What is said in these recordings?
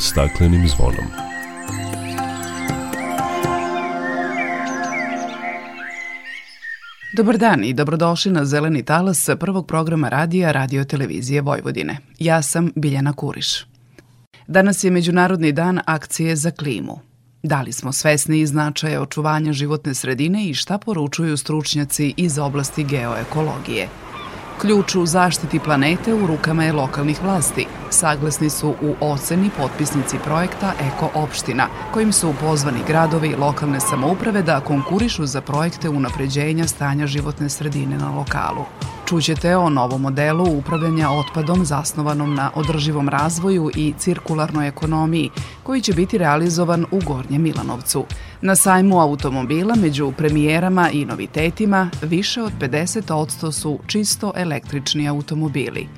staklenim zvonom. Dobar dan i dobrodošli na Zeleni talas prvog programa radija Radio Televizije Vojvodine. Ja sam Biljana Kuriš. Danas je Međunarodni dan akcije za klimu. Da li smo svesni značaja očuvanja životne sredine i šta poručuju stručnjaci iz oblasti geoekologije – Ključ u zaštiti planete u rukama je lokalnih vlasti. Saglasni su u oceni potpisnici projekta Eko opština, kojim su pozvani gradovi i lokalne samouprave da konkurišu za projekte unapređenja stanja životne sredine na lokalu. Čućete o novom modelu upravljanja otpadom zasnovanom na održivom razvoju i cirkularnoj ekonomiji, koji će biti realizovan u Gornjem Milanovcu. Na sajmu automobila među premijerama i novitetima više od 50% su čisto električni automobili.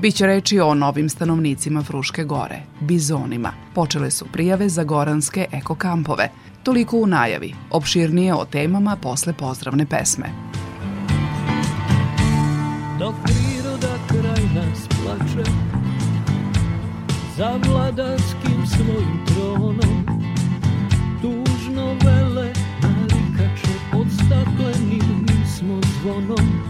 Biće reči o novim stanovnicima Fruške gore, bizonima. Počele su prijave za goranske ekokampove. Toliko u najavi, opširnije o temama posle pozdravne pesme. Dok priroda kraj nas plače Za vladarskim svojim tronom Tužno vele narikače Pod staklenim smo zvonom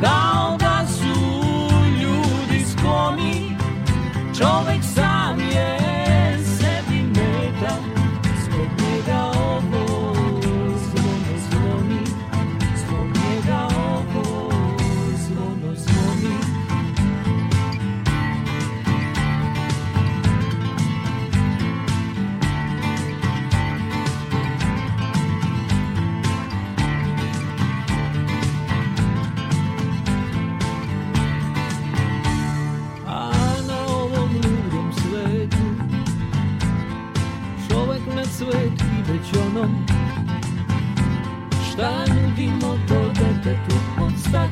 Kao da su ljudi skloni. Čovek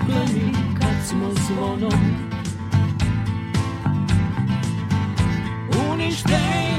Stakleni kad smo zvonom Uništenju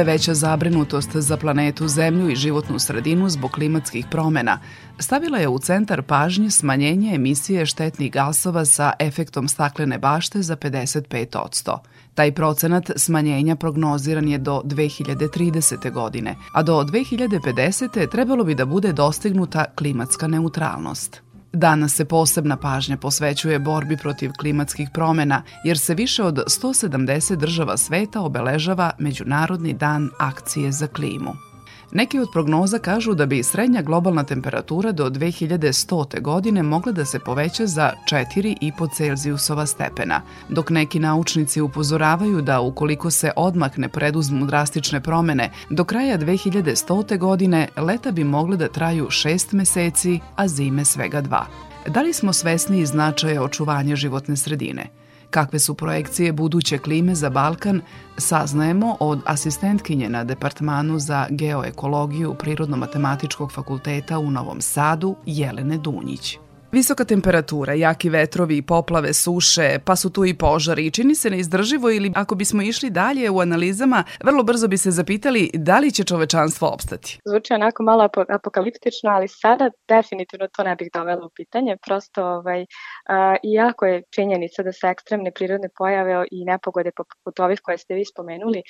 Sve veća zabrinutost za planetu Zemlju i životnu sredinu zbog klimatskih promena stavila je u centar pažnje smanjenje emisije štetnih gasova sa efektom staklene bašte za 55%. Taj procenat smanjenja prognoziran je do 2030. godine, a do 2050. trebalo bi da bude dostignuta klimatska neutralnost. Danas se posebna pažnja posvećuje borbi protiv klimatskih promena, jer se više od 170 država sveta obeležava Međunarodni dan akcije za klimu. Neki od prognoza kažu da bi srednja globalna temperatura do 2100. godine mogla da se poveća za 4,5 Celzijusova stepena, dok neki naučnici upozoravaju da ukoliko se odmah ne preduzmu drastične promene, do kraja 2100. godine leta bi mogle da traju 6 meseci, a zime svega dva. Da li smo svesni značaja očuvanja životne sredine? Kakve su projekcije buduće klime za Balkan, saznajemo od asistentkinje na Departmanu za geoekologiju Prirodno-matematičkog fakulteta u Novom Sadu, Jelene Dunjić. Visoka temperatura, jaki vetrovi, poplave, suše, pa su tu i požari i čini se neizdrživo ili ako bismo išli dalje u analizama, vrlo brzo bi se zapitali da li će čovečanstvo opstati. Zvuči onako malo apokaliptično, ali sada definitivno to ne bih dovela u pitanje. Prosto, ovaj, a, iako je činjenica da se ekstremne prirodne pojave i nepogode poput ovih koje ste vi spomenuli,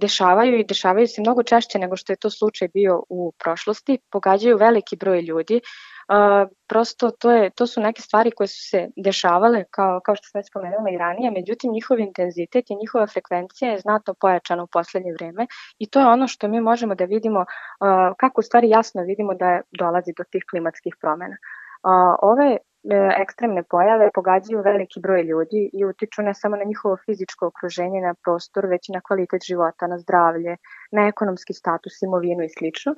dešavaju i dešavaju se mnogo češće nego što je to slučaj bio u prošlosti, pogađaju veliki broj ljudi, Prosto to, je, to su neke stvari koje su se dešavale, kao, kao što sam već spomenula i ranije, međutim njihov intenzitet i njihova frekvencija je znatno pojačana u poslednje vreme i to je ono što mi možemo da vidimo, uh, kako u stvari jasno vidimo da dolazi do tih klimatskih promena. Uh, ove e, ekstremne pojave pogađaju veliki broj ljudi i utiču ne samo na njihovo fizičko okruženje, na prostor, već i na kvalitet života, na zdravlje, na ekonomski status, imovinu i slično.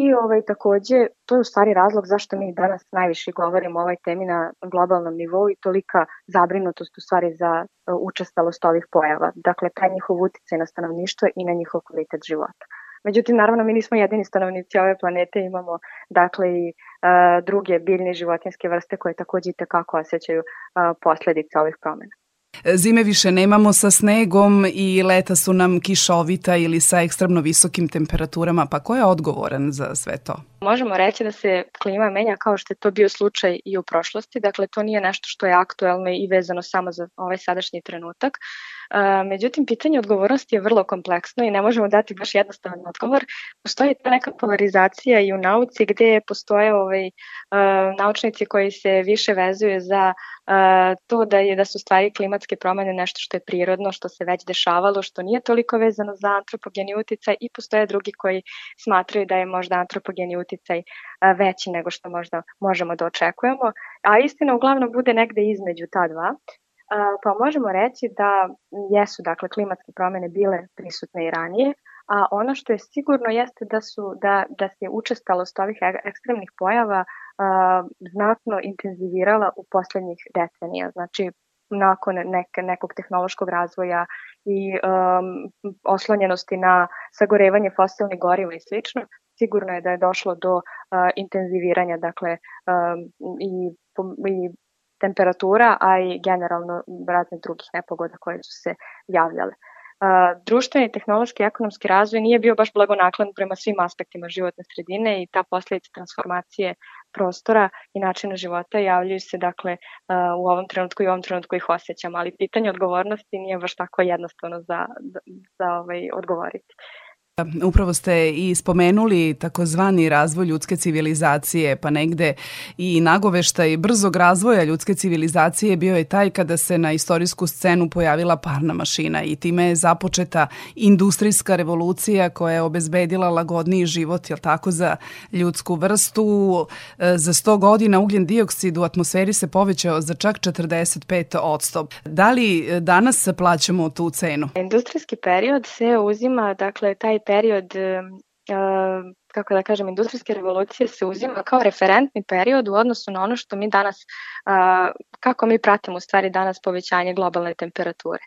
I ovaj, takođe, to je u stvari razlog zašto mi danas najviše govorimo o ovoj temi na globalnom nivou i tolika zabrinutost u stvari za e, učestalost ovih pojava. Dakle, taj njihov uticaj na stanovništvo i na njihov kvalitet života. Međutim, naravno, mi nismo jedini stanovnici ove planete, imamo dakle i uh, druge biljne životinske vrste koje takođe i tekako osjećaju uh, posledice ovih promena. Zime više nemamo sa snegom i leta su nam kišovita ili sa ekstremno visokim temperaturama, pa ko je odgovoran za sve to? Možemo reći da se klima menja kao što je to bio slučaj i u prošlosti, dakle to nije nešto što je aktuelno i vezano samo za ovaj sadašnji trenutak. Međutim, pitanje odgovornosti je vrlo kompleksno i ne možemo dati baš jednostavan odgovor. Postoji ta neka polarizacija i u nauci gde postoje ovaj, naučnici koji se više vezuju za to da je da su stvari klimatske promene nešto što je prirodno, što se već dešavalo, što nije toliko vezano za antropogeni uticaj i postoje drugi koji smatraju da je možda antropogeni uticaj veći nego što možda možemo da očekujemo, a istina uglavnom bude negde između ta dva pa možemo reći da jesu dakle klimatske promene bile prisutne i ranije, a ono što je sigurno jeste da su da da se učestalost ovih ekstremnih pojava a, znatno intenzivirala u poslednjih decenija. Znači nakon neke, nekog tehnološkog razvoja i um, oslonjenosti na sagorevanje fosilnih goriva i slično, sigurno je da je došlo do uh, intenziviranja dakle um, i, i temperatura, a i generalno razne drugih nepogoda koje su se javljale. Uh, društveni, tehnološki i ekonomski razvoj nije bio baš blagonaklan prema svim aspektima životne sredine i ta posledica transformacije prostora i načina života javljaju se dakle uh, u ovom trenutku i u ovom trenutku ih osjećamo, ali pitanje odgovornosti nije baš tako jednostavno za, za, za ovaj, odgovoriti. Upravo ste i spomenuli takozvani razvoj ljudske civilizacije, pa negde i nagoveštaj brzog razvoja ljudske civilizacije bio je taj kada se na istorijsku scenu pojavila parna mašina i time je započeta industrijska revolucija koja je obezbedila lagodniji život, jel tako, za ljudsku vrstu. E, za 100 godina ugljen dioksid u atmosferi se povećao za čak 45 odstop. Da li danas plaćamo tu cenu? Industrijski period se uzima, dakle, taj period kako da kažem, industrijske revolucije se uzima kao referentni period u odnosu na ono što mi danas, kako mi pratimo u stvari danas povećanje globalne temperature.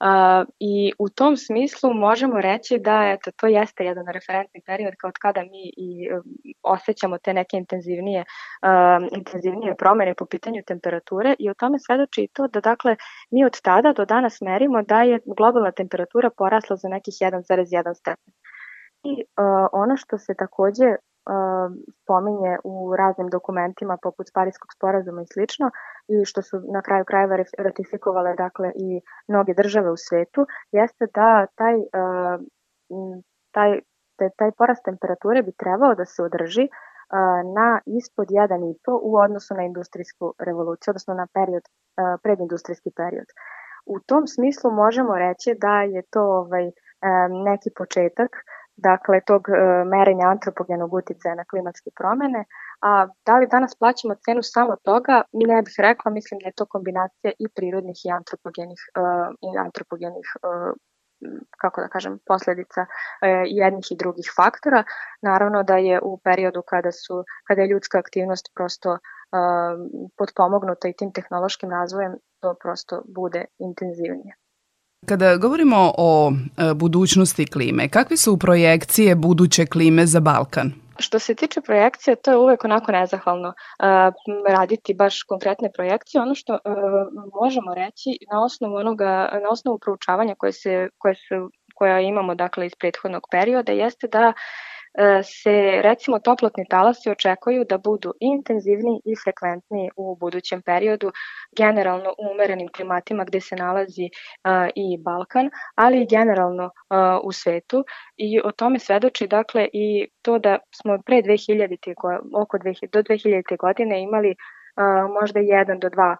Uh, I u tom smislu možemo reći da eto, to jeste jedan referentni period kao od kada mi i um, osjećamo te neke intenzivnije, uh, intenzivnije promene po pitanju temperature i o tome svedoči i to da dakle mi od tada do danas merimo da je globalna temperatura porasla za nekih 1,1 stepen. I uh, ono što se takođe spominje u raznim dokumentima poput Parijskog sporazuma i slično i što su na kraju krajeva ratifikovale dakle i mnoge države u svetu jeste da taj, uh, taj, taj, taj porast temperature bi trebao da se održi uh, na ispod 1,5 u odnosu na industrijsku revoluciju, odnosno na period, uh, predindustrijski period. U tom smislu možemo reći da je to ovaj, neki početak dakle, tog e, merenja antropogenog uticaja na klimatske promene, a da li danas plaćamo cenu samo toga, ne bih rekla, mislim da je to kombinacija i prirodnih i antropogenih, e, i antropogenih e, kako da kažem, posledica jednih i drugih faktora. Naravno da je u periodu kada, su, kada je ljudska aktivnost prosto potpomognuta i tim tehnološkim razvojem, to prosto bude intenzivnije. Kada govorimo o e, budućnosti klime, kakve su projekcije buduće klime za Balkan? Što se tiče projekcije, to je uvek onako nezahvalno raditi baš konkretne projekcije. Ono što uh, možemo reći na osnovu onoga, na osnovu proučavanja koje se, koje su koja imamo dakle iz prethodnog perioda jeste da se recimo toplotni talasi očekuju da budu intenzivniji i frekventniji u budućem periodu, generalno u umerenim klimatima gde se nalazi i Balkan, ali i generalno u svetu i o tome svedoči dakle i to da smo pre 2000. oko 2000, do 2000. godine imali možda jedan do dva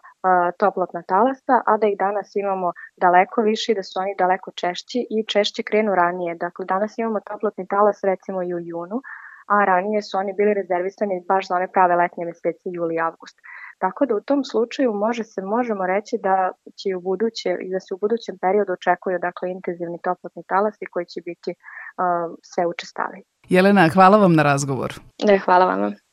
toplotna talasa, a da ih danas imamo daleko više da su oni daleko češći i češće krenu ranije. Dakle, danas imamo toplotni talas recimo i u junu, a ranije su oni bili rezervisani baš za one prave letnje mesece, juli i avgust. Tako da u tom slučaju može se, možemo reći da će u buduće, da se u budućem periodu očekuju dakle, intenzivni toplotni talasi koji će biti uh, sve učestali. Jelena, hvala vam na razgovor. Ne, hvala vam.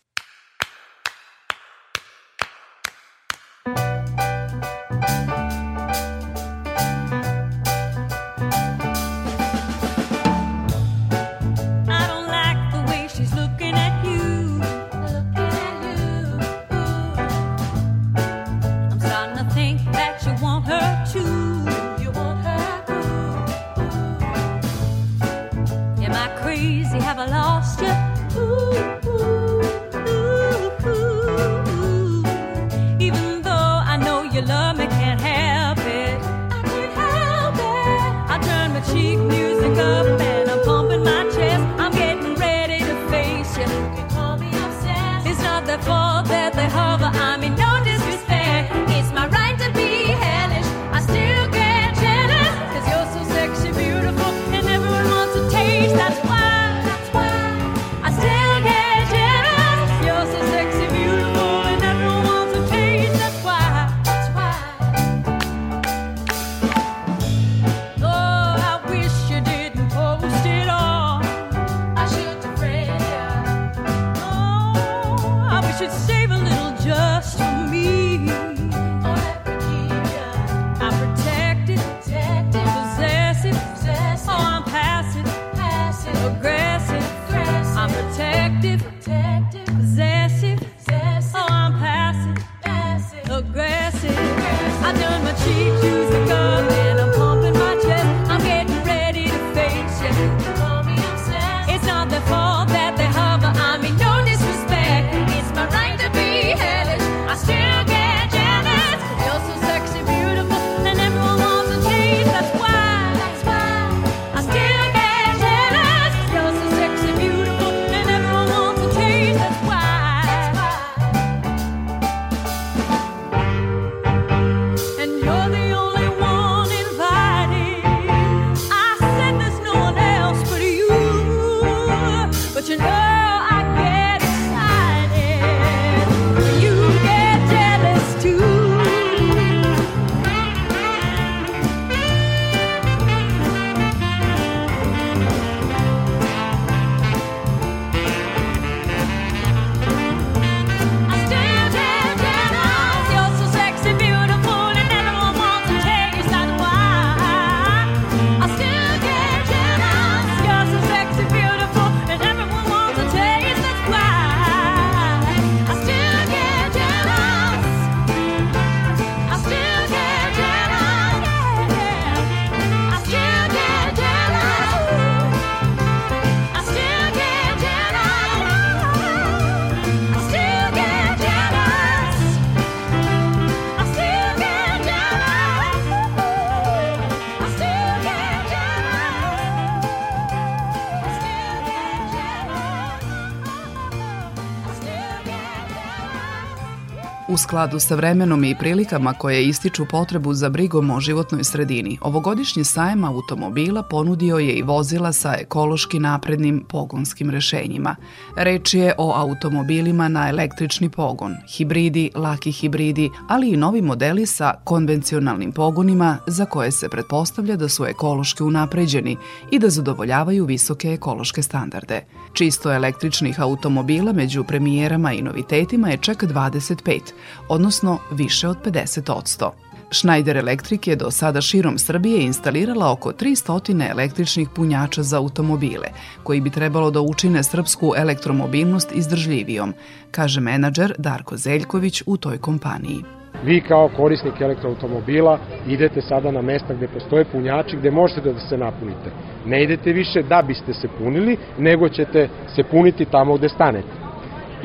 U skladu sa vremenom i prilikama koje ističu potrebu za brigom o životnoj sredini, ovogodišnji sajem automobila ponudio je i vozila sa ekološki naprednim pogonskim rešenjima. Reč je o automobilima na električni pogon, hibridi, laki hibridi, ali i novi modeli sa konvencionalnim pogonima za koje se pretpostavlja da su ekološki unapređeni i da zadovoljavaju visoke ekološke standarde. Čisto električnih automobila među premijerama i novitetima je čak 25, odnosno više od 50%. Schneider Electric je do sada širom Srbije instalirala oko 300 električnih punjača za automobile, koji bi trebalo da učine srpsku elektromobilnost izdržljivijom, kaže menadžer Darko Zeljković u toj kompaniji. Vi kao korisnik elektroautomobila idete sada na mesta gde postoje punjači gde možete da se napunite. Ne idete više da biste se punili, nego ćete se puniti tamo gde stanete.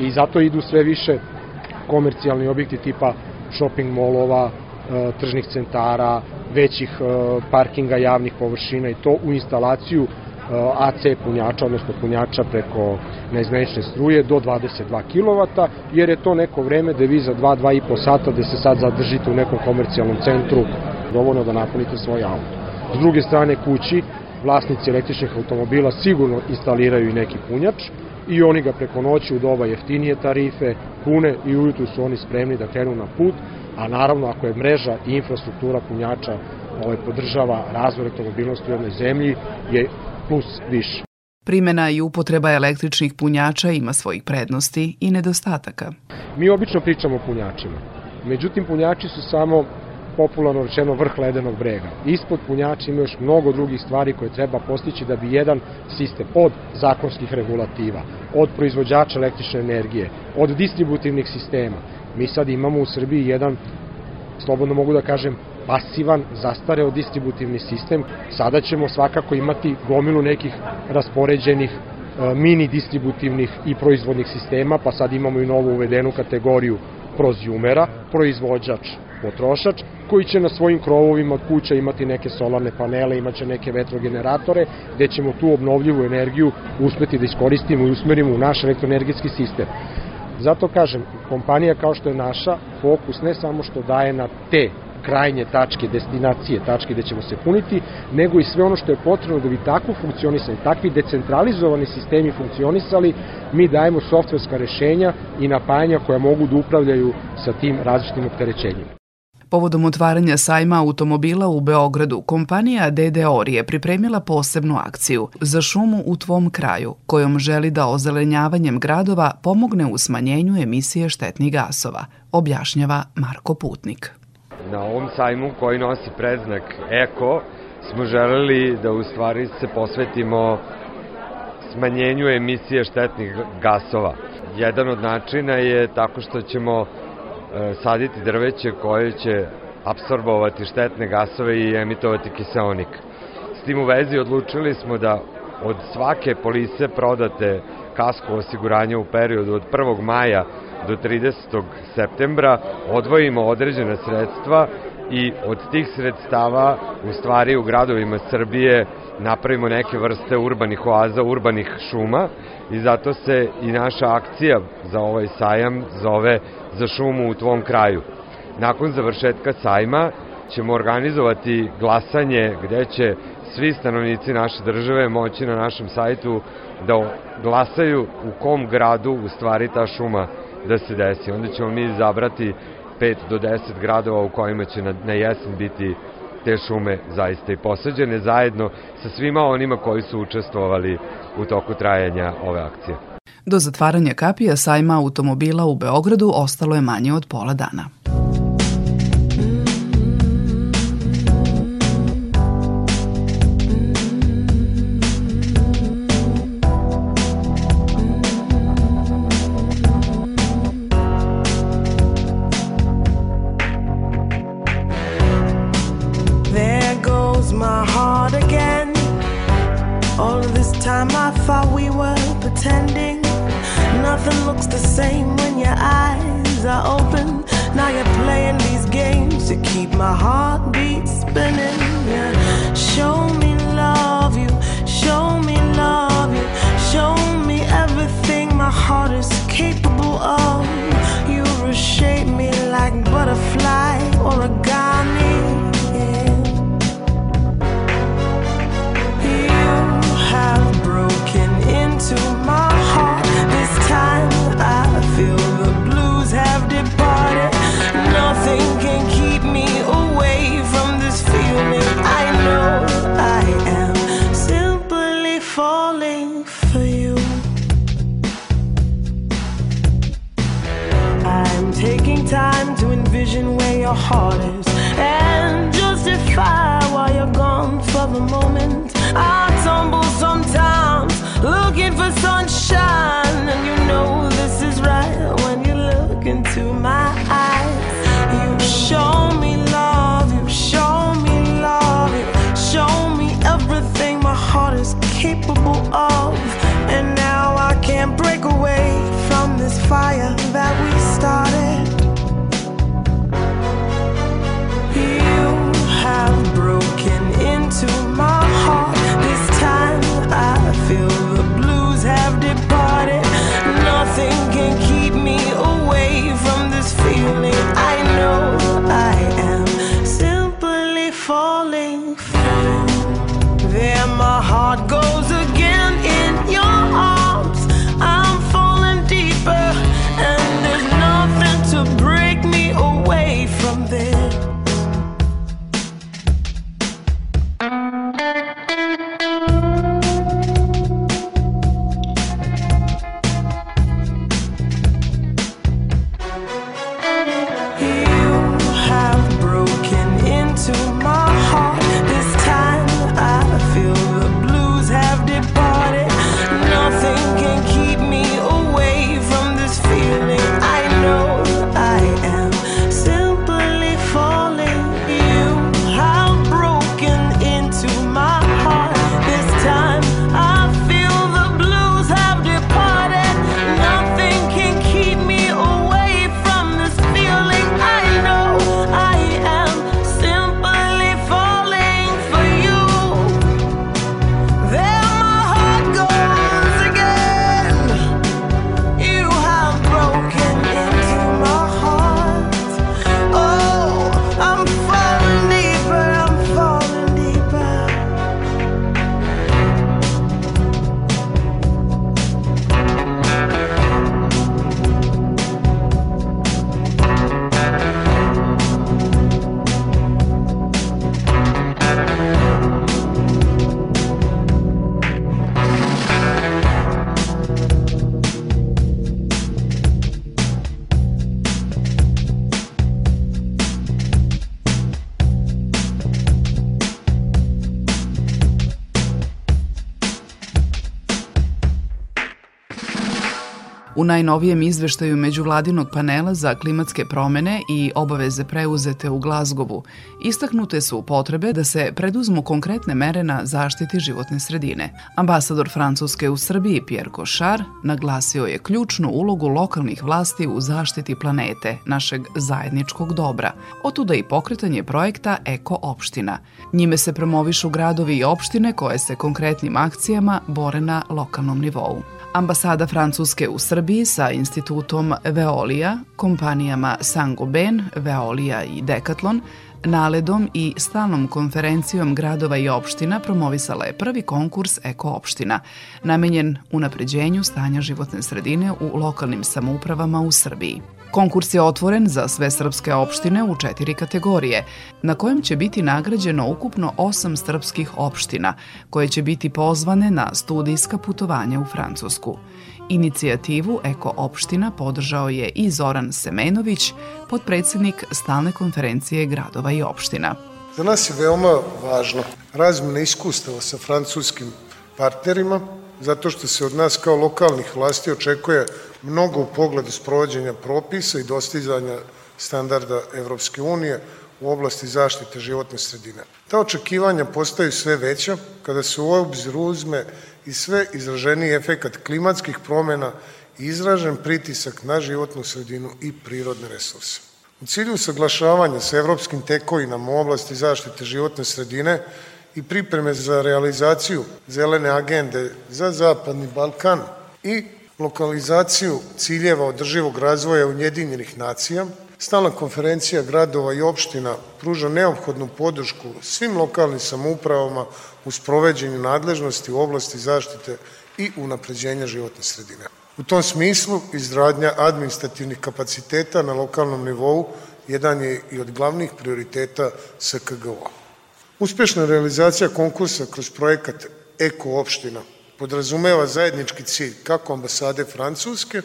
I zato idu sve više komercijalni objekti tipa shopping molova, e, tržnih centara, većih e, parkinga javnih površina i to u instalaciju e, AC punjača, odnosno punjača preko neizmenične struje do 22 kW, jer je to neko vreme da vi za 2-2,5 sata da se sad zadržite u nekom komercijalnom centru dovoljno da napunite svoj auto. S druge strane kući, vlasnici električnih automobila sigurno instaliraju i neki punjač i oni ga preko noći u doba jeftinije tarife pune i ujutru su oni spremni da krenu na put, a naravno ako je mreža i infrastruktura punjača ovaj, podržava razvoj elektromobilnosti u jednoj zemlji, je plus više. Primena i upotreba električnih punjača ima svojih prednosti i nedostataka. Mi obično pričamo o punjačima. Međutim, punjači su samo popularno rečeno vrh ledenog brega. Ispod punjača ima još mnogo drugih stvari koje treba postići da bi jedan sistem od zakonskih regulativa, od proizvođača električne energije, od distributivnih sistema. Mi sad imamo u Srbiji jedan, slobodno mogu da kažem, pasivan, zastareo distributivni sistem. Sada ćemo svakako imati gomilu nekih raspoređenih e, mini distributivnih i proizvodnih sistema, pa sad imamo i novu uvedenu kategoriju prozjumera, proizvođač, potrošač, koji će na svojim krovovima kuća imati neke solarne panele, imaće neke vetrogeneratore, gde ćemo tu obnovljivu energiju uspeti da iskoristimo i usmerimo u naš elektroenergetski sistem. Zato kažem, kompanija kao što je naša, fokus ne samo što daje na te krajnje tačke, destinacije, tačke gde ćemo se puniti, nego i sve ono što je potrebno da bi tako funkcionisali, takvi decentralizovani sistemi funkcionisali, mi dajemo softverska rešenja i napajanja koja mogu da upravljaju sa tim različitim opterećenjima. Povodom otvaranja sajma automobila u Beogradu, kompanija DDOR je pripremila posebnu akciju za šumu u tvom kraju, kojom želi da ozelenjavanjem gradova pomogne u smanjenju emisije štetnih gasova, objašnjava Marko Putnik. Na ovom sajmu koji nosi preznak Eko smo želeli da u stvari se posvetimo smanjenju emisije štetnih gasova. Jedan od načina je tako što ćemo saditi drveće koje će absorbovati štetne gasove i emitovati kiseonik. S tim u vezi odlučili smo da od svake polise prodate kasko osiguranja u periodu od 1. maja do 30. septembra odvojimo određena sredstva i od tih sredstava u stvari u gradovima Srbije napravimo neke vrste urbanih oaza, urbanih šuma i zato se i naša akcija za ovaj sajam zove za šumu u tvom kraju. Nakon završetka sajma ćemo organizovati glasanje gde će svi stanovnici naše države moći na našem sajtu da glasaju u kom gradu u stvari ta šuma da se desi. Onda ćemo mi zabrati 5 do 10 gradova u kojima će na, na jesen biti te šume zaista i posađene zajedno sa svima onima koji su učestvovali u toku trajanja ove akcije. Do zatvaranja kapija sajma automobila u Beogradu ostalo je manje od pola dana. Najnovijem izveštaju Međuvladinog panela za klimatske promene i obaveze preuzete u Glazgovu istaknute su potrebe da se preduzmu konkretne mere na zaštiti životne sredine. Ambasador Francuske u Srbiji Pierre Cochard naglasio je ključnu ulogu lokalnih vlasti u zaštiti planete, našeg zajedničkog dobra. Otuda i pokretanje projekta Eko opština. Njime se promovišu gradovi i opštine koje se konkretnim akcijama bore na lokalnom nivou. Ambasada Francuske u Srbiji sa institutom Veolia, kompanijama Saint-Gobain, Veolia i Decathlon, naledom i stalnom konferencijom gradova i opština promovisala je prvi konkurs Eko opština, namenjen unapređenju stanja životne sredine u lokalnim samoupravama u Srbiji. Konkurs je otvoren za sve srpske opštine u četiri kategorije, na kojem će biti nagrađeno ukupno osam srpskih opština, koje će biti pozvane na studijska putovanja u Francusku. Inicijativu Eko opština podržao je i Zoran Semenović, podpredsednik Stalne konferencije gradova i opština. Za nas je veoma važno razmjena iskustava sa francuskim partnerima, zato što se od nas kao lokalnih vlasti očekuje mnogo u pogledu sprovođenja propisa i dostizanja standarda Evropske unije u oblasti zaštite životne sredine. Ta očekivanja postaju sve veća kada se u obzir uzme i sve izraženiji efekat klimatskih promjena i izražen pritisak na životnu sredinu i prirodne resurse. U cilju saglašavanja sa evropskim tekovinama u oblasti zaštite životne sredine i pripreme za realizaciju zelene agende za Zapadni Balkan i lokalizaciju ciljeva održivog razvoja Ujedinjenih nacija, Stalna konferencija gradova i opština pruža neophodnu podršku svim lokalnim samoupravama u sproveđenju nadležnosti u oblasti zaštite i unapređenja životne sredine. U tom smislu, izradnja administrativnih kapaciteta na lokalnom nivou jedan je i od glavnih prioriteta SKGO. Uspešna realizacija konkursa kroz projekat Eko opština podrazumeva zajednički cilj kako ambasade Francuske,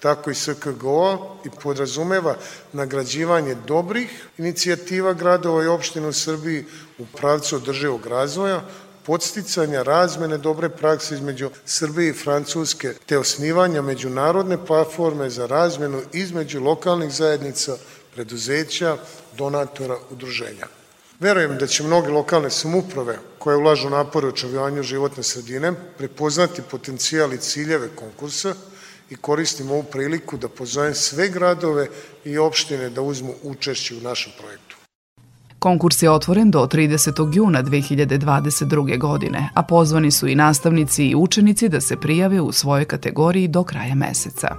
tako i SKGO i podrazumeva nagrađivanje dobrih inicijativa gradova i opština u Srbiji u pravcu održivog razvoja, podsticanja razmene dobre prakse između Srbije i Francuske, te osnivanja međunarodne platforme za razmenu između lokalnih zajednica, preduzeća, donatora, udruženja. Verujem da će mnoge lokalne samuprave koje ulažu napore u očuvanju životne sredine prepoznati potencijal i ciljeve konkursa i koristim ovu priliku da pozovem sve gradove i opštine da uzmu učešće u našem projektu. Konkurs je otvoren do 30. juna 2022. godine, a pozvani su i nastavnici i učenici da se prijave u svojoj kategoriji do kraja meseca.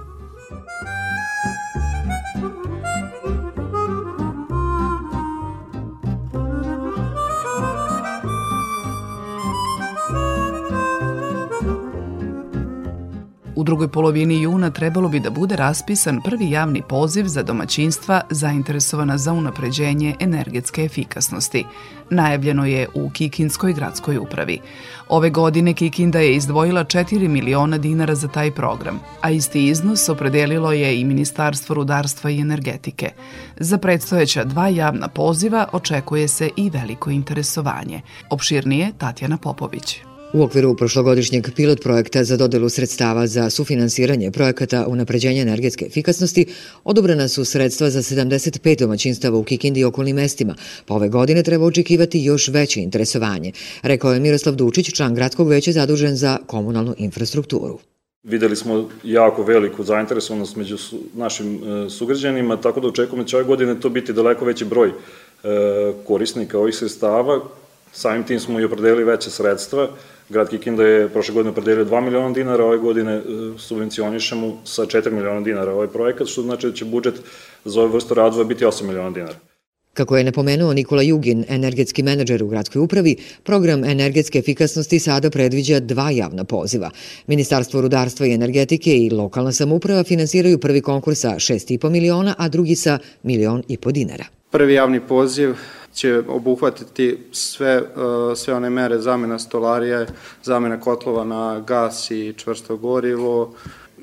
U drugoj polovini juna trebalo bi da bude raspisan prvi javni poziv za domaćinstva zainteresovana za unapređenje energetske efikasnosti. Najavljeno je u Kikinskoj gradskoj upravi. Ove godine Kikinda je izdvojila 4 miliona dinara za taj program, a isti iznos opredelilo je i Ministarstvo rudarstva i energetike. Za predstojeća dva javna poziva očekuje se i veliko interesovanje. Opširnije Tatjana Popović. U okviru prošlogodišnjeg pilot projekta za dodelu sredstava za sufinansiranje projekata unapređenja energetske efikasnosti odobrena su sredstva za 75 domaćinstava u Kikindi i okolnim mestima, pa ove godine treba očekivati još veće interesovanje, rekao je Miroslav Dučić, član gradskog veća zadužen za komunalnu infrastrukturu. Videli smo jako veliku zainteresovanost među našim e, sugrađanima, tako da očekujemo da će ove godine to biti daleko veći broj e, korisnika ovih sredstava. Samim tim smo i opredelili veće sredstva, Grad Kikinda je prošle godine predelio 2 miliona dinara, ove godine e, subvencionišemo sa 4 miliona dinara ovaj projekat, što znači da će budžet za ovu vrstu razvoja biti 8 miliona dinara. Kako je napomenuo Nikola Jugin, energetski menadžer u gradskoj upravi, program energetske efikasnosti sada predviđa dva javna poziva. Ministarstvo rudarstva i energetike i lokalna samuprava finansiraju prvi konkurs sa 6,5 miliona, a drugi sa milion i po dinara. Prvi javni poziv će obuhvatiti sve, e, sve one mere zamena stolarije, zamena kotlova na gas i čvrsto gorivo,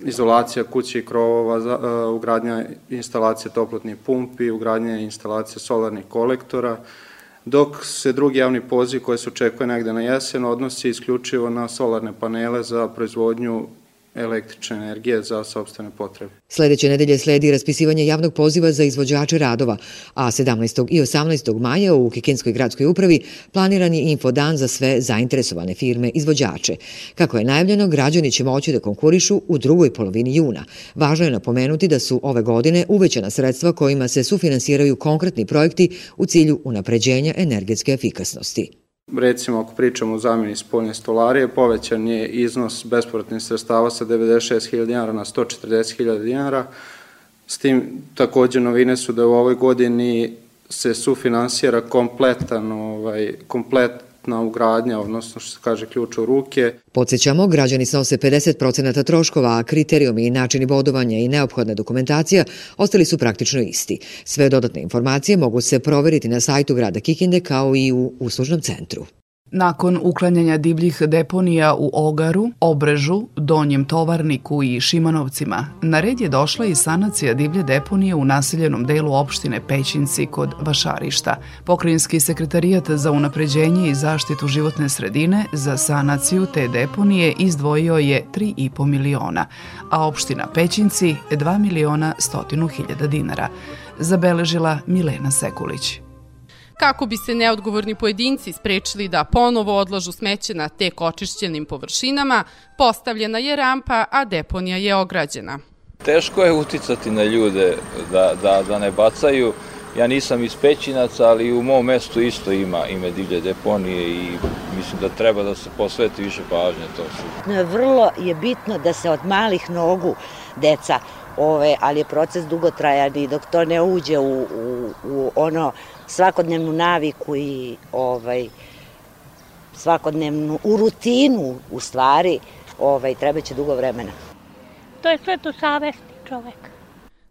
izolacija kuće i krovova, e, ugradnja instalacije toplotnih pumpi, ugradnja instalacije solarnih kolektora, dok se drugi javni poziv koji se očekuje negde na jesen odnosi isključivo na solarne panele za proizvodnju električne energije za sobstvene potrebe. Sledeće nedelje sledi raspisivanje javnog poziva za izvođače radova, a 17. i 18. maja u Kikinskoj gradskoj upravi planiran je infodan za sve zainteresovane firme izvođače. Kako je najavljeno, građani će moći da konkurišu u drugoj polovini juna. Važno je napomenuti da su ove godine uvećana sredstva kojima se sufinansiraju konkretni projekti u cilju unapređenja energetske efikasnosti. Recimo, ako pričamo o zamjeni spoljne stolarije, povećan je iznos bespovratnih sredstava sa 96.000 dinara na 140.000 dinara. S tim takođe novine su da u ovoj godini se sufinansira kompletan, ovaj, komplet, na ugradnja, odnosno što se kaže ključ u ruke. Podsećamo, građani snose 50% troškova, a kriterijumi i načini bodovanja i neophodna dokumentacija ostali su praktično isti. Sve dodatne informacije mogu se proveriti na sajtu grada Kikinde kao i u uslužnom centru. Nakon uklanjanja divljih deponija u Ogaru, Obrežu, Donjem Tovarniku i Šimanovcima, na red je došla i sanacija divlje deponije u naseljenom delu opštine Pećinci kod Vašarišta. Pokrinjski sekretarijat za unapređenje i zaštitu životne sredine za sanaciju te deponije izdvojio je 3,5 miliona, a opština Pećinci 2 miliona stotinu hiljada dinara, zabeležila Milena Sekulić. Kako bi se neodgovorni pojedinci sprečili da ponovo odlažu smeće na tek očišćenim površinama, postavljena je rampa, a deponija je ograđena. Teško je uticati na ljude da, da, da ne bacaju. Ja nisam iz Pećinaca, ali u mom mestu isto ima ime divlje deponije i mislim da treba da se posveti više pažnje to su. Vrlo je bitno da se od malih nogu deca ove, ali je proces dugotrajan i dok to ne uđe u, u, u ono svakodnevnu naviku i ovaj, svakodnevnu, u rutinu u stvari, ovaj, treba će dugo vremena. To je sve to savesti čoveka.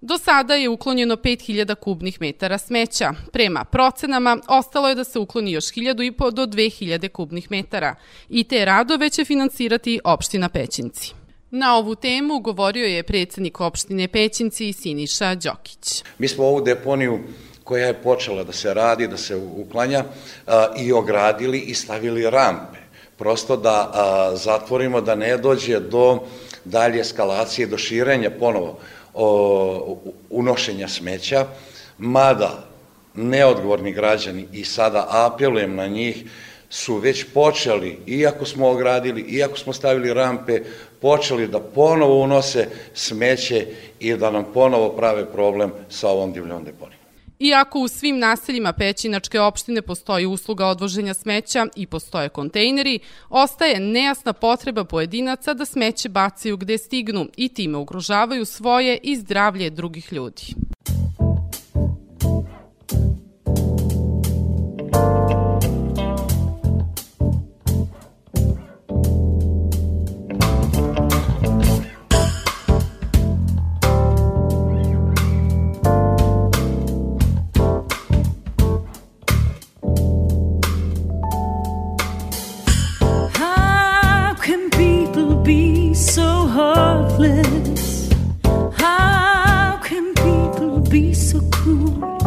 Do sada je uklonjeno 5000 kubnih metara smeća. Prema procenama, ostalo je da se ukloni još 1000 i po do 2000 kubnih metara. I te radove će finansirati opština Pećinci. Na ovu temu govorio je predsednik opštine Pećinci Siniša Đokić. Mi smo ovu deponiju koja je počela da se radi, da se uklanja i ogradili i stavili rampe. Prosto da zatvorimo, da ne dođe do dalje eskalacije, do širenja ponovo unošenja smeća, mada neodgovorni građani i sada apelujem na njih su već počeli, iako smo ogradili, iako smo stavili rampe, počeli da ponovo unose smeće i da nam ponovo prave problem sa ovom divljom deponijom. Iako u svim naseljima Pećinačke opštine postoji usluga odvoženja smeća i postoje kontejneri, ostaje nejasna potreba pojedinaca da smeće bacaju gde stignu i time ugrožavaju svoje i zdravlje drugih ljudi. heartless. How can people be so cruel?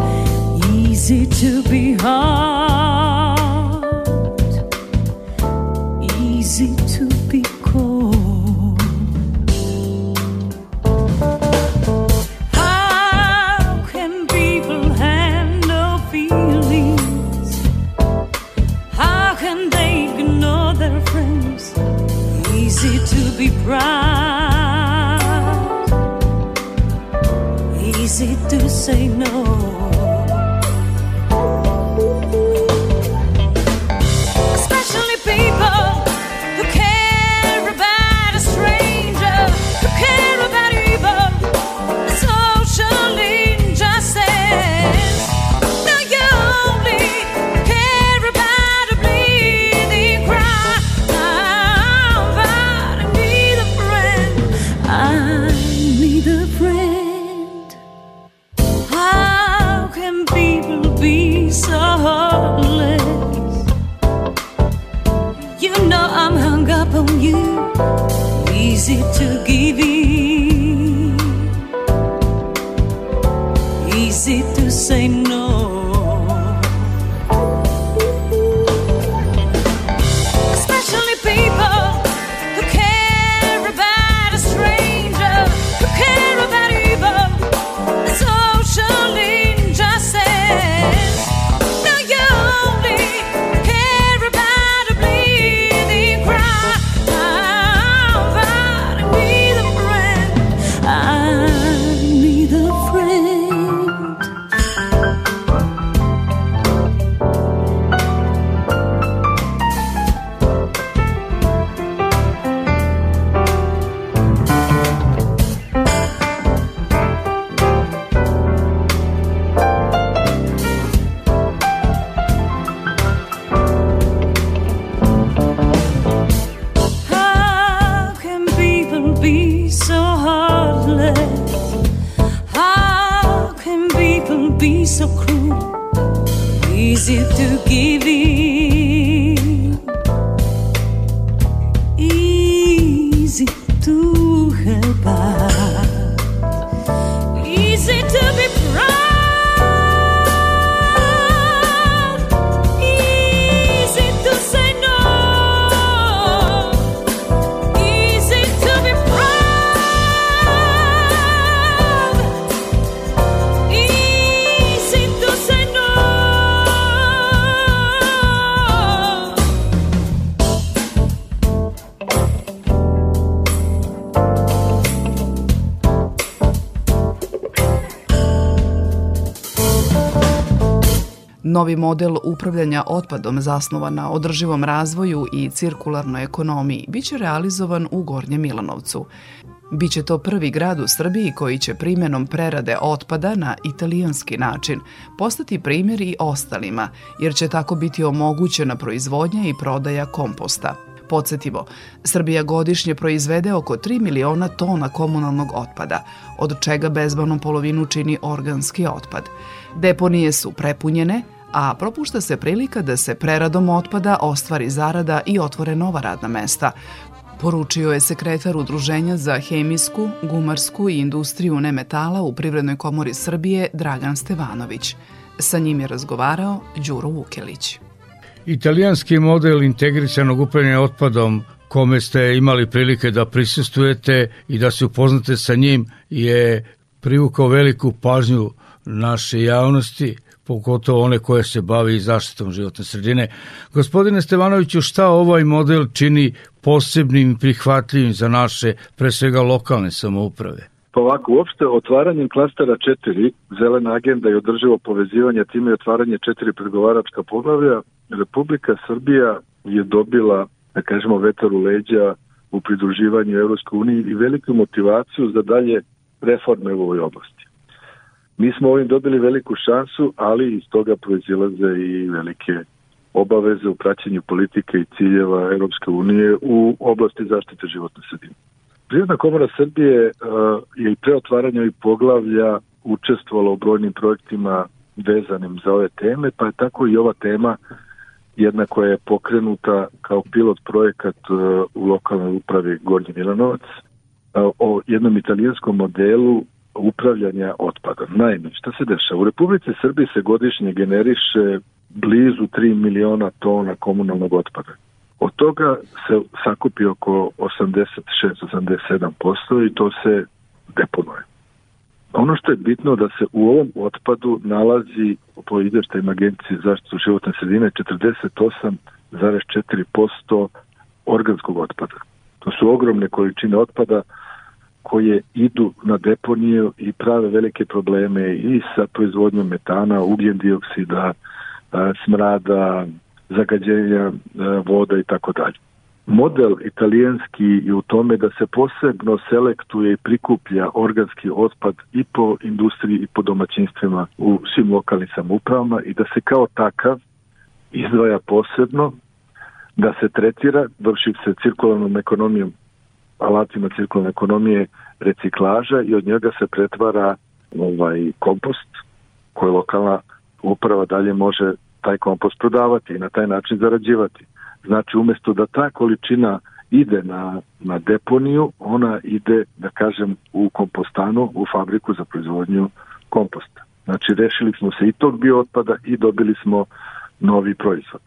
Easy to be hard. surprise. Easy to say no. Novi model upravljanja otpadom zasnovan na održivom razvoju i cirkularnoj ekonomiji biće realizovan u Gornjem Milanovcu. Biće to prvi grad u Srbiji koji će primjenom prerade otpada na italijanski način postati primjer i ostalima, jer će tako biti omogućena proizvodnja i prodaja komposta. Podsjetimo, Srbija godišnje proizvede oko 3 miliona tona komunalnog otpada, od čega bezbavnom polovinu čini organski otpad. Deponije su prepunjene, a propušta se prilika da se preradom otpada ostvari zarada i otvore nova radna mesta, Poručio je sekretar Udruženja za hemijsku, gumarsku i industriju nemetala u Privrednoj komori Srbije Dragan Stevanović. Sa njim je razgovarao Đuro Vukelić. Italijanski model integrisanog upravljanja otpadom kome ste imali prilike da prisustujete i da se upoznate sa njim je privukao veliku pažnju naše javnosti, pogotovo one koje se bavi zaštitom životne sredine. Gospodine Stevanoviću, šta ovaj model čini posebnim i prihvatljivim za naše, pre svega lokalne samouprave? Pa ovako, uopšte otvaranjem klastera 4, zelena agenda i održivo povezivanje, time i otvaranje četiri pregovaračka poglavlja, Republika Srbija je dobila, da kažemo, vetar u leđa u pridruživanju Evropskoj uniji i veliku motivaciju za dalje reforme u ovoj oblasti. Mi smo ovim dobili veliku šansu, ali iz toga proizilaze i velike obaveze u praćenju politike i ciljeva Europske unije u oblasti zaštite životne sredine. Prirodna komora Srbije uh, je i pre otvaranja ovih poglavlja učestvovala u brojnim projektima vezanim za ove teme, pa je tako i ova tema jedna koja je pokrenuta kao pilot projekat uh, u lokalnoj upravi Gornji Milanovac uh, o jednom italijanskom modelu upravljanja otpadom. Naime, šta se dešava? U Republici Srbiji se godišnje generiše blizu 3 miliona tona komunalnog otpada. Od toga se sakupi oko 86-87% i to se deponuje. Ono što je bitno da se u ovom otpadu nalazi po izveštajima Agencije zaštitu životne sredine 48,4% organskog otpada. To su ogromne količine otpada koje idu na deponiju i prave velike probleme i sa proizvodnjom metana, ugljen dioksida, smrada, zagađenja voda i tako dalje. Model italijanski je u tome da se posebno selektuje i prikuplja organski otpad i po industriji i po domaćinstvima u svim lokalnim samoupravama i da se kao takav izdvaja posebno, da se tretira, vrši se cirkularnom ekonomijom, alatima cirkularne ekonomije reciklaža i od njega se pretvara ovaj kompost koji lokalna uprava dalje može taj kompost prodavati i na taj način zarađivati. Znači, umesto da ta količina ide na, na deponiju, ona ide, da kažem, u kompostanu, u fabriku za proizvodnju komposta. Znači, rešili smo se i tog biootpada i dobili smo novi proizvod.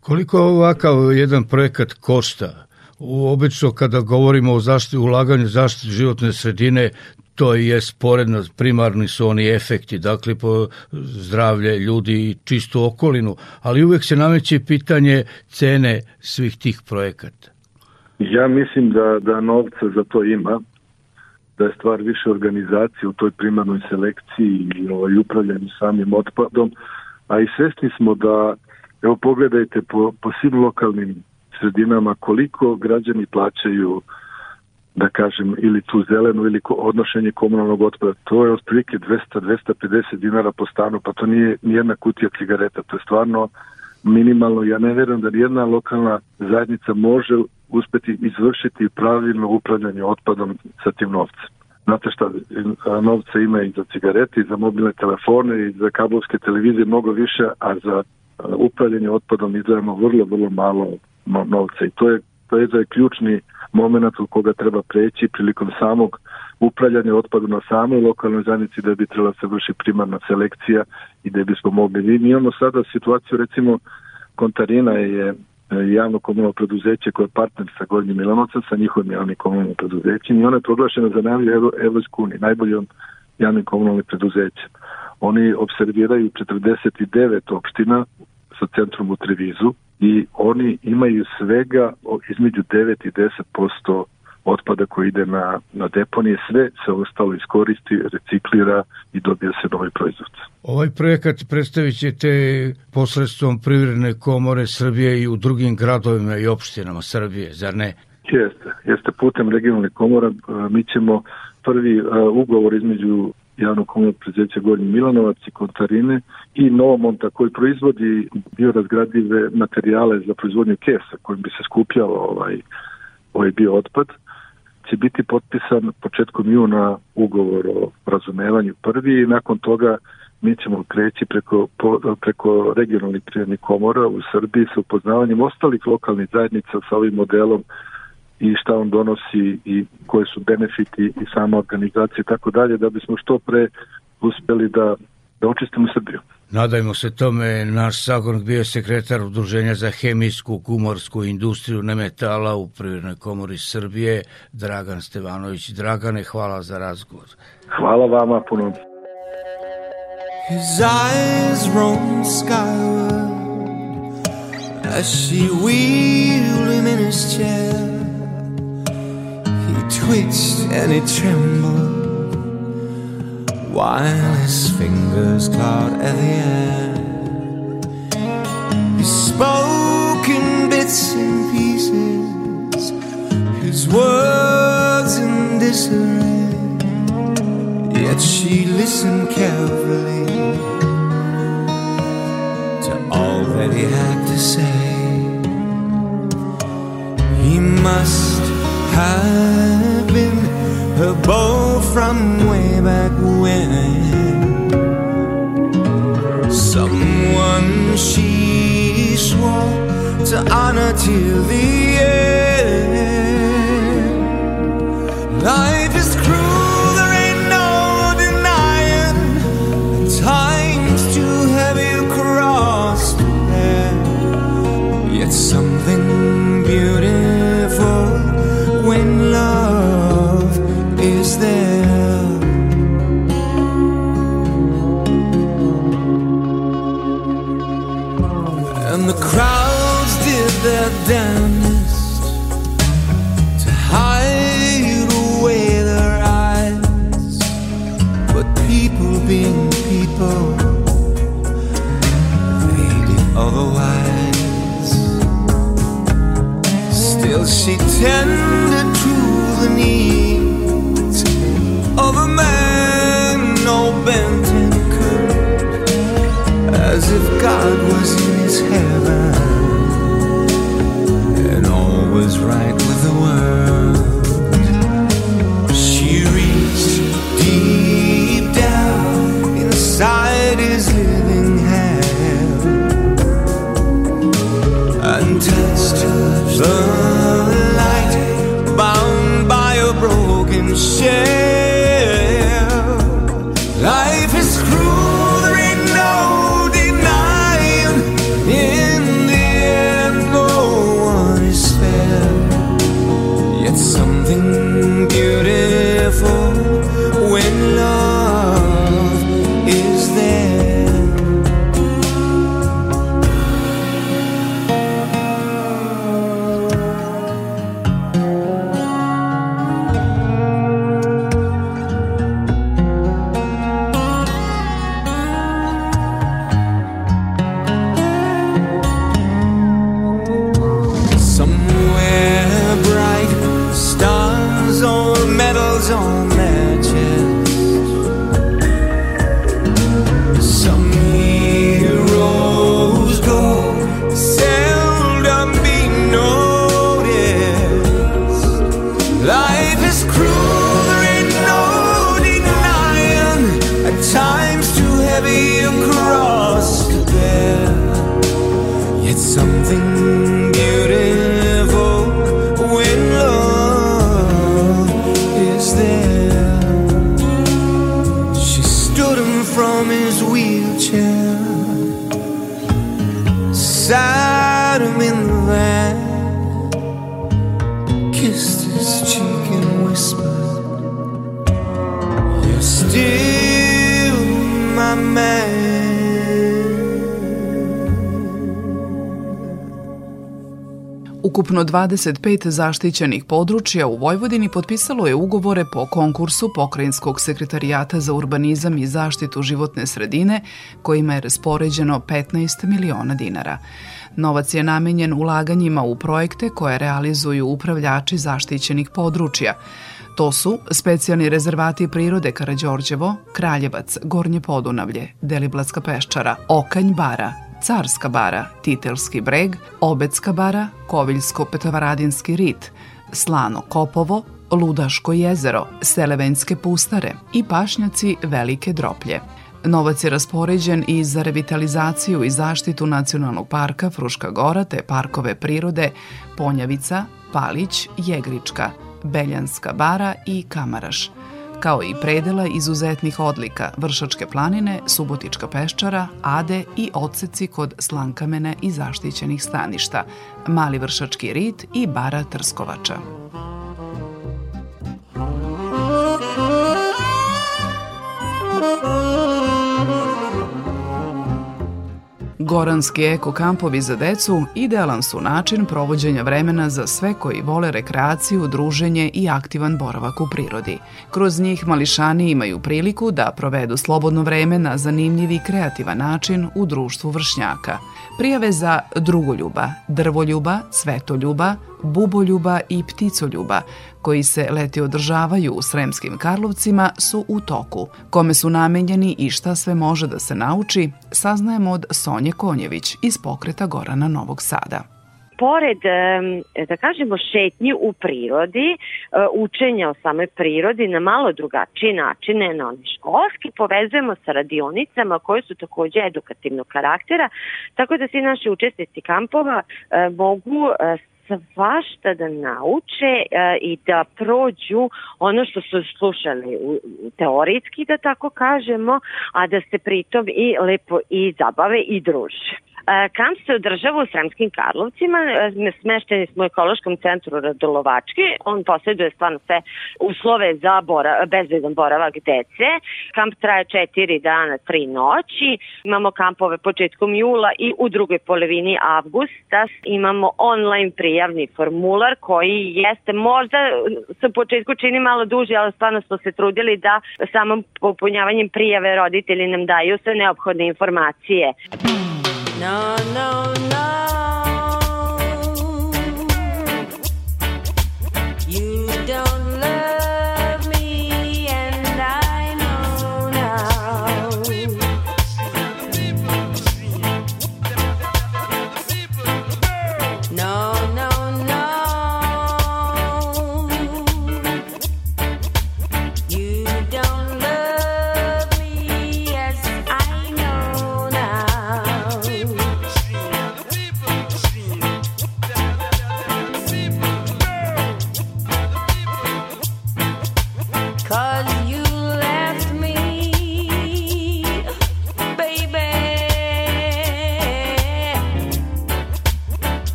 Koliko ovakav jedan projekat košta? Obično kada govorimo o zaštiti, ulaganju zaštiti životne sredine, to je sporedno, primarni su oni efekti, dakle po zdravlje ljudi i čistu okolinu, ali uvek se nameće pitanje cene svih tih projekata. Ja mislim da, da novca za to ima, da je stvar više organizacije u toj primarnoj selekciji i ovaj, upravljanju samim otpadom, a i svesni smo da, evo pogledajte po, po svim lokalnim sredinama koliko građani plaćaju da kažem, ili tu zelenu ili odnošenje komunalnog otpada. To je otprilike 200-250 dinara po stanu, pa to nije nijedna kutija cigareta. To je stvarno minimalno. Ja ne verujem da nijedna lokalna zajednica može uspeti izvršiti pravilno upravljanje otpadom sa tim novcem. Znate šta, novca ima i za cigarete, i za mobilne telefone, i za kablovske televizije mnogo više, a za upravljanje otpadom izdajemo vrlo, vrlo malo novca. I to je, to je, to je ključni moment u koga treba preći prilikom samog upravljanja otpadu na samoj lokalnoj zajednici da bi trebala se vrši primarna selekcija i da bismo mogli. Mi imamo sada situaciju, recimo, Kontarina je e, javno komunalno preduzeće koje je partner sa Gornjim Milanovcem, sa njihovim javnim komunalnim preduzećem i ona je proglašena za najbolje Evropsku uniju, najboljom javnim komunalnim preduzećem. Oni observiraju 49 opština sa centrom u Trevizu i oni imaju svega između 9 i 10% otpada koji ide na, na deponije, sve se ostalo iskoristi, reciklira i dobija se novi proizvod. Ovaj projekat predstavit ćete posredstvom Privredne komore Srbije i u drugim gradovima i opštinama Srbije, zar ne? Jeste, jeste putem regionalne komora. Mi ćemo prvi ugovor između javnog komunalnog preduzeća Gornji Milanovac i Kontarine i Novomonta koji proizvodi biorazgradive materijale za proizvodnju kesa kojim bi se skupljalo ovaj, ovaj biootpad će biti potpisan početkom juna ugovor o razumevanju prvi i nakon toga mi ćemo kreći preko, po, preko regionalnih prirodnih komora u Srbiji sa upoznavanjem ostalih lokalnih zajednica sa ovim modelom i šta on donosi i koje su benefiti i sama organizacija i tako dalje, da bismo što pre uspeli da, da očistimo Srbiju. Nadajmo se tome, naš sagornik bio je sekretar Udruženja za hemijsku gumorsku industriju nemetala u Privrednoj komori Srbije, Dragan Stevanović. Dragane, hvala za razgovor. Hvala vama puno. His eyes roam skyward as she wheeled him in his chair. He twitched and he trembled while his fingers clawed at the air. He spoke in bits and pieces, his words in disarray. Yet she listened carefully to all that he had to say. He must have been from way back when. Someone she swore to honor till the end. Life is cruel, Ukupno 25 zaštićenih područja u Vojvodini potpisalo je ugovore po konkursu Pokrajinskog sekretarijata za urbanizam i zaštitu životne sredine, kojima je raspoređeno 15 miliona dinara. Novac je namenjen ulaganjima u projekte koje realizuju upravljači zaštićenih područja. To su specijalni rezervati prirode Karađorđevo, Kraljevac, Gornje Podunavlje, Deliblatska peščara, Okanj bara, Carska bara, Titelski breg, Obecka bara, Koviljsko-Petrovaradinski rit, Slano Kopovo, Ludaško jezero, Selevenske pustare i pašnjaci Velike droplje. Novac je raspoređen i za revitalizaciju i zaštitu nacionalnog parka Fruška Gora te parkove prirode Ponjavica, Palić, Jegrička, Beljanska bara i Kamaraš, kao i predela izuzetnih odlika Vršačke planine, Subotička peščara, Ade i odseci kod Slankamene i zaštićenih staništa, Mali Vršački rit i bara Trskovača. Goranski eko kampovi za decu idealan su način provođenja vremena za sve koji vole rekreaciju, druženje i aktivan boravak u prirodi. Kroz njih mališani imaju priliku da provedu slobodno vreme na zanimljiv i kreativan način u društvu vršnjaka. Prijave za drugoljuba, drvoljuba, cvetoljuba, buboljuba i pticoljuba, koji se leti održavaju u Sremskim Karlovcima, su u toku. Kome su namenjeni i šta sve može da se nauči, saznajemo od Sonje Konjević iz pokreta Gorana Novog Sada pored, da kažemo, šetnji u prirodi, e, učenja o samoj prirodi na malo drugačiji načine, na oni školski, povezujemo sa radionicama koje su takođe edukativnog karaktera, tako da svi naši učesnici kampova e, mogu e, svašta da nauče e, i da prođu ono što su slušali u, teorijski, da tako kažemo, a da se pritom i lepo i zabave i druže. Kamp se održava u Sremskim Karlovcima, e, smešteni smo u ekološkom centru Radolovački, on posjeduje stvarno sve uslove za bora, bezbedan boravak dece. Kamp traje četiri dana, tri noći, imamo kampove početkom jula i u drugoj polovini avgusta imamo online prijavni formular koji jeste možda sa početku čini malo duži, ali stvarno smo se trudili da samom popunjavanjem prijave roditelji nam daju sve neophodne informacije. No, no, no.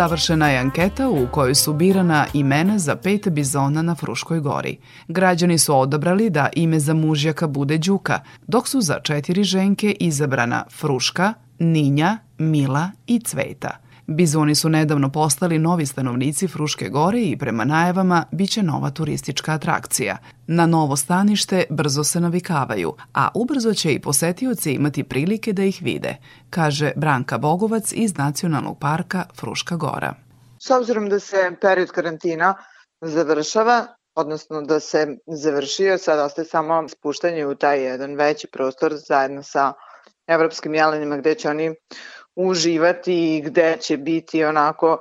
Završena je anketa u kojoj su birana imena za pet bizona na Fruškoj gori. Građani su odabrali da ime za mužjaka bude Đuka, dok su za četiri ženke izabrana Fruška, Ninja, Mila i Cveta – Bizoni su nedavno postali novi stanovnici Fruške gore i prema najavama biće nova turistička atrakcija. Na novo stanište brzo se navikavaju, a ubrzo će i posetioci imati prilike da ih vide, kaže Branka Bogovac iz Nacionalnog parka Fruška gora. S obzirom da se period karantina završava, odnosno da se završio, sad ostaje samo spuštanje u taj jedan veći prostor zajedno sa evropskim jelenima gde će oni uživati i gde će biti onako,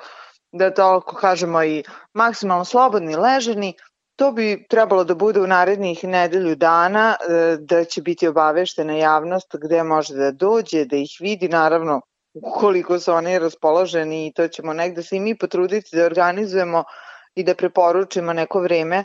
da toliko kažemo i maksimalno slobodni, leženi, to bi trebalo da bude u narednih nedelju dana, e, da će biti obaveštena javnost gde može da dođe, da ih vidi, naravno ukoliko su oni raspoloženi i to ćemo negde se i mi potruditi da organizujemo i da preporučimo neko vreme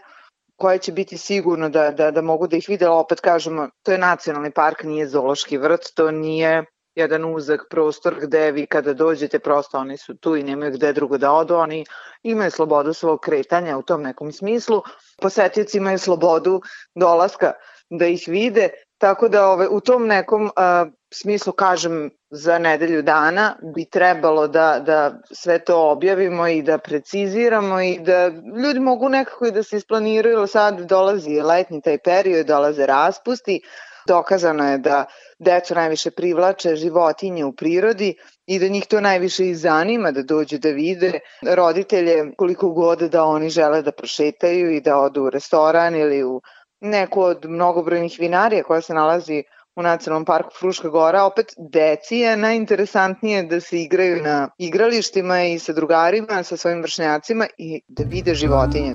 koje će biti sigurno da, da, da mogu da ih vide, opet kažemo, to je nacionalni park, nije zoološki vrt, to nije jedan uzak prostor gde vi kada dođete prosto oni su tu i nemaju gde drugo da odu, oni imaju slobodu svog kretanja u tom nekom smislu, posetioci imaju slobodu dolaska da ih vide, tako da ove, u tom nekom a, smislu kažem za nedelju dana bi trebalo da, da sve to objavimo i da preciziramo i da ljudi mogu nekako i da se isplaniraju, sad dolazi letnji taj period, dolaze raspusti, Dokazano je da decu najviše privlače životinje u prirodi i da njih to najviše i zanima da dođu da vide roditelje koliko god da oni žele da prošetaju i da odu u restoran ili u neku od mnogobrojnih vinarija koja se nalazi u Nacionalnom parku Fruška Gora, opet deci je najinteresantnije da se igraju na igralištima i sa drugarima, sa svojim vršnjacima i da vide životinje.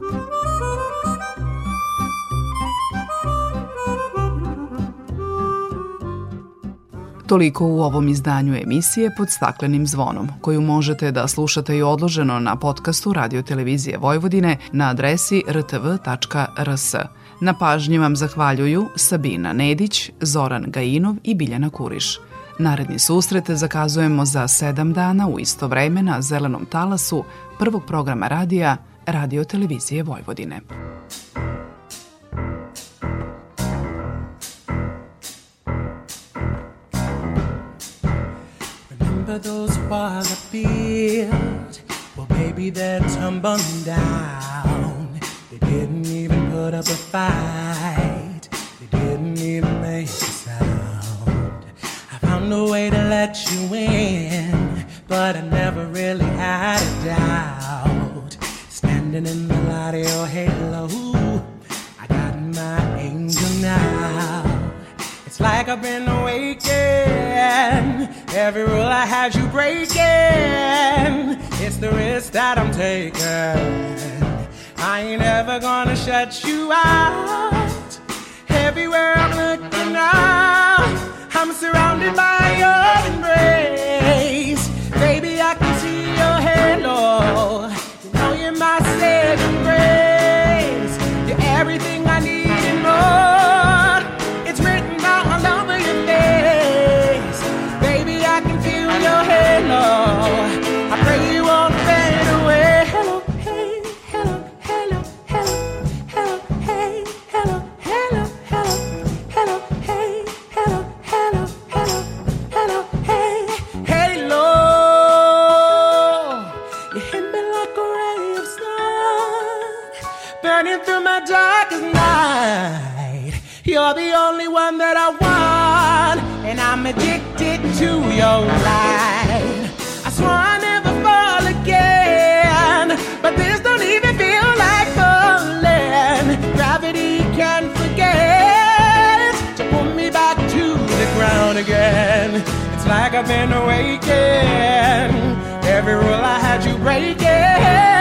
Toliko u ovom izdanju emisije pod staklenim zvonom, koju možete da slušate i odloženo na podcastu Radio Televizije Vojvodine na adresi rtv.rs. Na pažnji vam zahvaljuju Sabina Nedić, Zoran Gajinov i Biljana Kuriš. Naredni susret zakazujemo za sedam dana u isto vreme na Zelenom talasu prvog programa radija Radio Televizije Vojvodine. Remember those I built? Well, baby, they're tumbling down. They didn't even put up a fight. They didn't even make a sound. I found a way to let you in, but I never really had a doubt. Standing in the light of your halo, I got my angel now. Like I've been awakened. Every rule I had you breaking. It's the risk that I'm taking. I ain't ever gonna shut you out. Everywhere I'm looking now, I'm surrounded by your embrace. Baby, to your light. I swore I'd never fall again, but this don't even feel like falling. Gravity can't forget to pull me back to the ground again. It's like I've been awakened. Every rule I had you breaking.